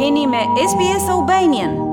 Jeni me SBS Albanian.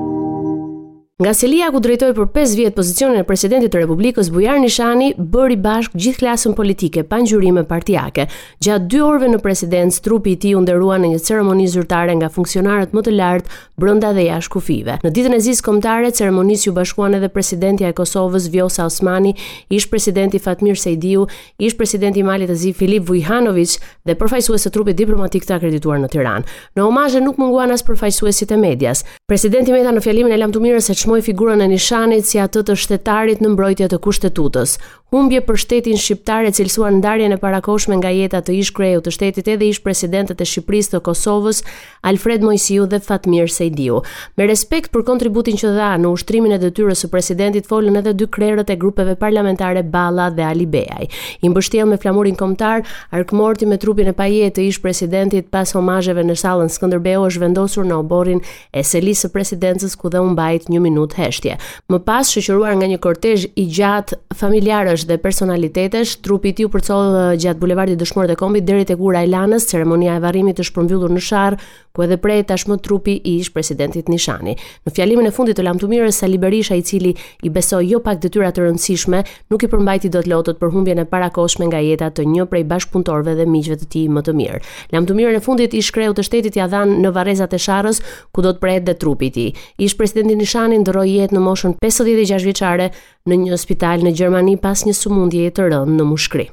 Nga selia ku drejtoi për 5 vjet pozicionin e presidentit të Republikës, Bujar Nishani bëri bashkë gjithë klasën politike pa ngjyrime partiake. Gjatë 2 orëve në presidencë, trupi i tij u nderua në një ceremoni zyrtare nga funksionarët më të lartë brenda dhe jashtë kufijve. Në ditën e zisë kombëtare, ceremonisë iu bashkuan edhe presidentja e Kosovës Vjosa Osmani, ish-presidenti Fatmir Sejdiu, ish presidenti i Malit të Zi Filip Vujanoviç dhe përfaqësues të trupit diplomatik të akredituar në Tiranë. Në homazhe nuk munguan as përfaqësuesit e medias. Presidenti Meta në fjalimin e lamtumirës e çmoi figurën e Nishanit si atë të shtetarit në mbrojtje të Kushtetutës. Humbje për shtetin shqiptar e cilësuan ndarjen e parakohshme nga jeta të ish kreut të shtetit edhe ish presidentët e Shqipërisë të Kosovës Alfred Moisiu dhe Fatmir Sejdiu. Me respekt për kontributin që dha në ushtrimin e detyrës së presidentit folën edhe dy krerët e grupeve parlamentare Balla dhe Alibeaj. I mbështjellë me flamurin kombëtar, arkmorti me trupin e pajetë të ish-presidentit pas homazheve në sallën Skënderbeu është vendosur në oborrin e selisë së presidencës ku dhe u mbajt një minutë heshtje. Më pas, shoqëruar nga një kortezh i gjatë familjarësh dhe personalitetesh, trupi i tij u përcoll gjatë bulevardit Dëshmorët e Kombit deri tek ura e Lanës, ceremonia e varrimit është përmbyllur në Sharrë, ku edhe prehet tashmë trupi i ish-presidentit Nishani. Në fjalimin e fundit të lamtumirës, Sali Berisha, i cili i besoi jo pak detyra të rëndësishme, nuk i përmbajti dot lotët për humbjen e parakohshme nga jeta të një prej bashkëpunëtorëve dhe miqve të tij më të mirë. Lamtumirën e fundit ish kreut të shtetit ia dhanë në varrezat e Sharrës, ku do të prehet dhe trupi i tij. Ish presidenti Nishani ndërroi jetë në moshën 56 vjeçare në një spital në Gjermani pas një sëmundjeje të rëndë në mushkëri.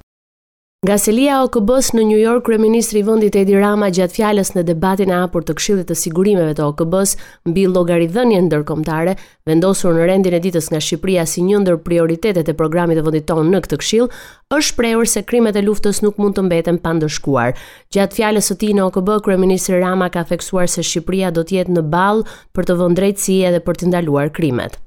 Nga selia e OKB-së në Nju Jork, kryeministri i vendit Edi Rama gjatë fjalës në debatin e hapur të Këshillit të Sigurimeve të OKB-së mbi llogaridhënien ndërkombëtare, vendosur në rendin e ditës nga Shqipëria si një ndër prioritetet e programit të vendit tonë në këtë këshill, është shprehur se krimet e luftës nuk mund të mbeten pa ndëshkuar. Gjatë fjalës së tij në OKB, kryeministri Rama ka theksuar se Shqipëria do të jetë në ballë për të vënë drejtësi edhe për të ndaluar krimet.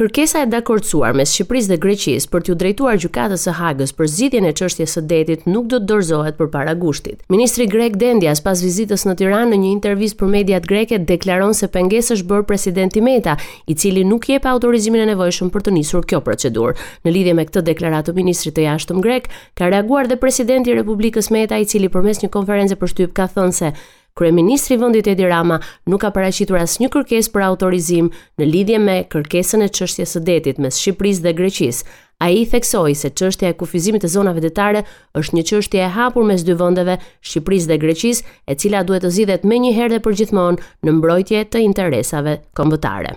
Kërkesa e dakordësuar mes Shqipërisë dhe Greqisë për t'iu drejtuar Gjykatës së Hagës për zgjidhjen e çështjes së detit nuk do të dorëzohet përpara gushtit. Ministri grek Dendias pas vizitës në Tiranë në një intervistë për mediat greke deklaron se pengesë është bërë presidenti Meta, i cili nuk jep autorizimin e nevojshëm për të nisur kjo procedurë. Në lidhje me këtë deklaratë të ministrit të Jashtëm grek, ka reaguar dhe presidenti i Republikës Meta, i cili përmes një konference për shtyp ka thënë se Kryeministri i vendit Edi Rama nuk ka paraqitur asnjë kërkesë për autorizim në lidhje me kërkesën e çështjes së detit mes Shqipërisë dhe Greqisë. Ai theksoi se çështja e kufizimit të zonave detare është një çështje e hapur mes dy vendeve, Shqipërisë dhe Greqisë, e cila duhet të zgjidhet menjëherë dhe përgjithmonë në mbrojtje të interesave kombëtare.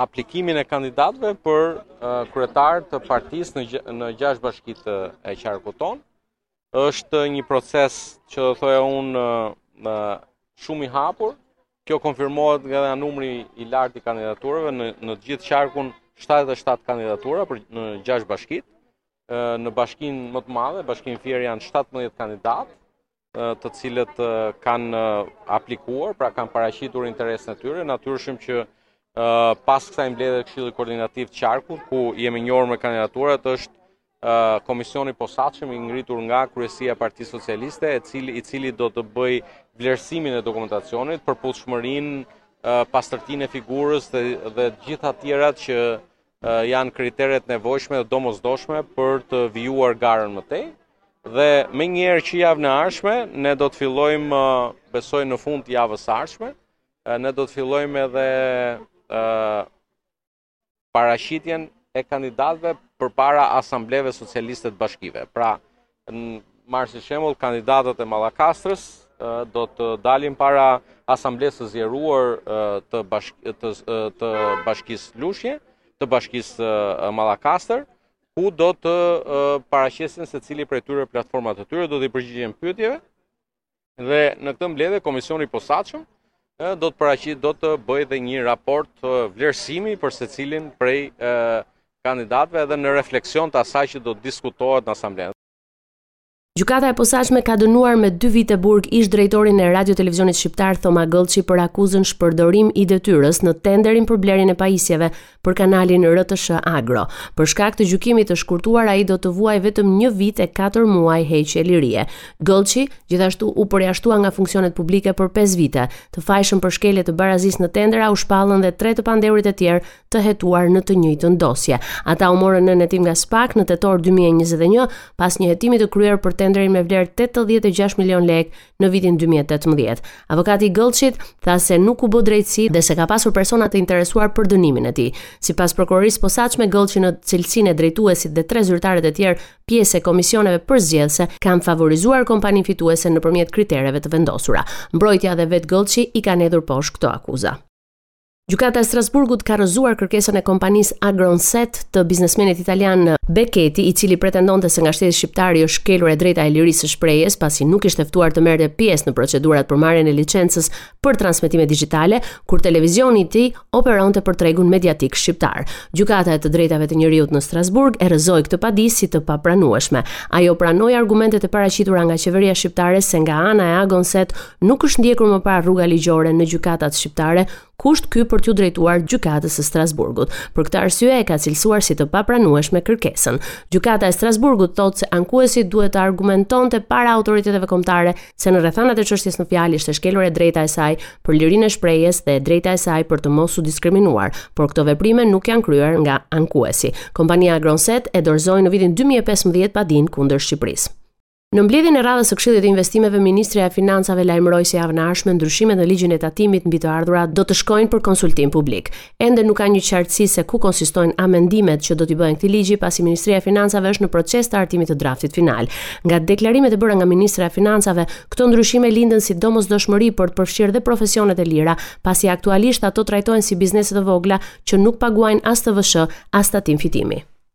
aplikimin e kandidatëve për kryetar të partisë në në gjashtë bashkitë e qarkut tonë. Është një proces që do thoja unë shumë i hapur. Kjo konfirmohet nga dhe numri i lartë i kandidaturave në në të gjithë qarkun 77 kandidatura për në gjashtë bashkitë. Në bashkinë më të madhe, bashkinë Fier janë 17 kandidatë. të cilët kanë aplikuar, pra kanë paraqitur interesin e tyre, natyrshëm që pas kësaj mbledhje të Këshillit Koordinativ të Qarkut, ku jemi njohur me kandidaturat, është komisioni i posaçëm i ngritur nga kryesia e Partisë Socialiste, e cili i cili do të bëjë vlerësimin e dokumentacionit përputhshmërinë, pastërtinë e figurës dhe, dhe gjitha tjerat që janë kritere të nevojshme dhe domosdoshme për të vijuar garën më tej. Dhe menjëherë që javën e ardhshme, ne do të fillojmë, besoj në fund të javës së ardhshme, ne do të fillojmë edhe paraqitjen e kandidatëve përpara asambleve socialiste të bashkive. Pra, Ne marrim si shembull kandidatët e Mallakastrës do të dalin para asamblesë së zgjeruar të bashkë të, të bashkisë Lushje, të bashkisë Mallakastër, ku do të paraqesin secili prej tyre platformat e tyre do t'i përgjigjen pyetjeve Dhe në këtë mbledhje komisioni i posaçëm do të paraqesë do të bëjë dhe një raport vlerësimi për secilin prej kandidatëve edhe në refleksion të asaj që do të diskutohet në asamblenë. Gjykata e posaçme ka dënuar me 2 vite burg ish drejtorin e Radio Televizionit Shqiptar Thoma Gëllçi për akuzën shpërdorim i detyrës në tenderin për blerjen e pajisjeve për kanalin RTSH Agro. Për shkak të gjykimit të shkurtuar, ai do të vuajë vetëm një vit e katër muaj heqje lirie. Gëllçi gjithashtu u përjashtua nga funksionet publike për 5 vite. Të fajshëm për shkelje të barazisë në tendera u shpallën dhe tre të pandehurit e tjerë të hetuar në të njëjtën dosje. Ata u morën nën hetim nga SPAK në tetor 2021 pas një hetimi të kryer për tenderin me vlerë 86 milion lekë në vitin 2018. Avokati i Gëllçit tha se nuk u bë drejtësi dhe se ka pasur persona të interesuar për dënimin e tij. Sipas prokurorisë së posaçme, Gëllçi në cilësinë e drejtuesit dhe tre zyrtarët e tjerë pjesë e komisioneve përzgjedhëse kanë favorizuar kompaninë fituese nëpërmjet kritereve të vendosura. Mbrojtja dhe vetë Gëllçi i kanë hedhur poshtë këto akuza. Gjykata e Strasburgut ka rrëzuar kërkesën e kompanisë Agonset të biznesmenit italian Beketi, i cili pretendonte se nga shteti shqiptar i është shkelur e drejta e lirisë së shprehjes, pasi nuk ishte ftuar të merrte pjesë në procedurat për marrjen e licencës për transmetime digjitale, kur televizioni i tij operonte për tregun mediatik shqiptar. Gjykata e të drejtave të njeriut në Strasburg e rrëzoi këtë padi si të papranueshme. Ajo pranoi argumentet e paraqitura nga qeveria shqiptare se nga ana e Agonset Nuk është ndjekur më parë rruga ligjore në gjykatat shqiptare, kusht ky për t'iu drejtuar gjykatës së Strasburgut. Për këtë arsye e ka cilësuar si të papranueshme kërkesën. Gjykata e Strasburgut thotë se ankuesi duhet të argumentonte para autoriteteve kombëtare se në rrethanat e çështjes në fjalë ishte shkelur e drejta e saj për lirinë e shprehjes dhe e drejta e saj për të mos u diskriminuar, por këto veprime nuk janë kryer nga ankuesi. Kompania Gronset e dorëzoi në vitin 2015 padinë kundër Shqipërisë. Në mbledhjen e radhës së Këshillit të Investimeve, Ministria e Financave lajmëroi se javën e ardhshme ndryshimet në ligjin e tatimit mbi të ardhurat do të shkojnë për konsultim publik. Ende nuk ka një qartësi se ku konsistojnë amendimet që do t'i bëhen këtij ligji, pasi Ministria e Financave është në proces të hartimit të draftit final. Nga deklarimet e bëra nga Ministria e Financave, këto ndryshime lindën si domosdoshmëri për të përfshirë dhe profesionet e lira, pasi aktualisht ato trajtohen si biznese të vogla që nuk paguajnë as TVSH, as tatim fitimi.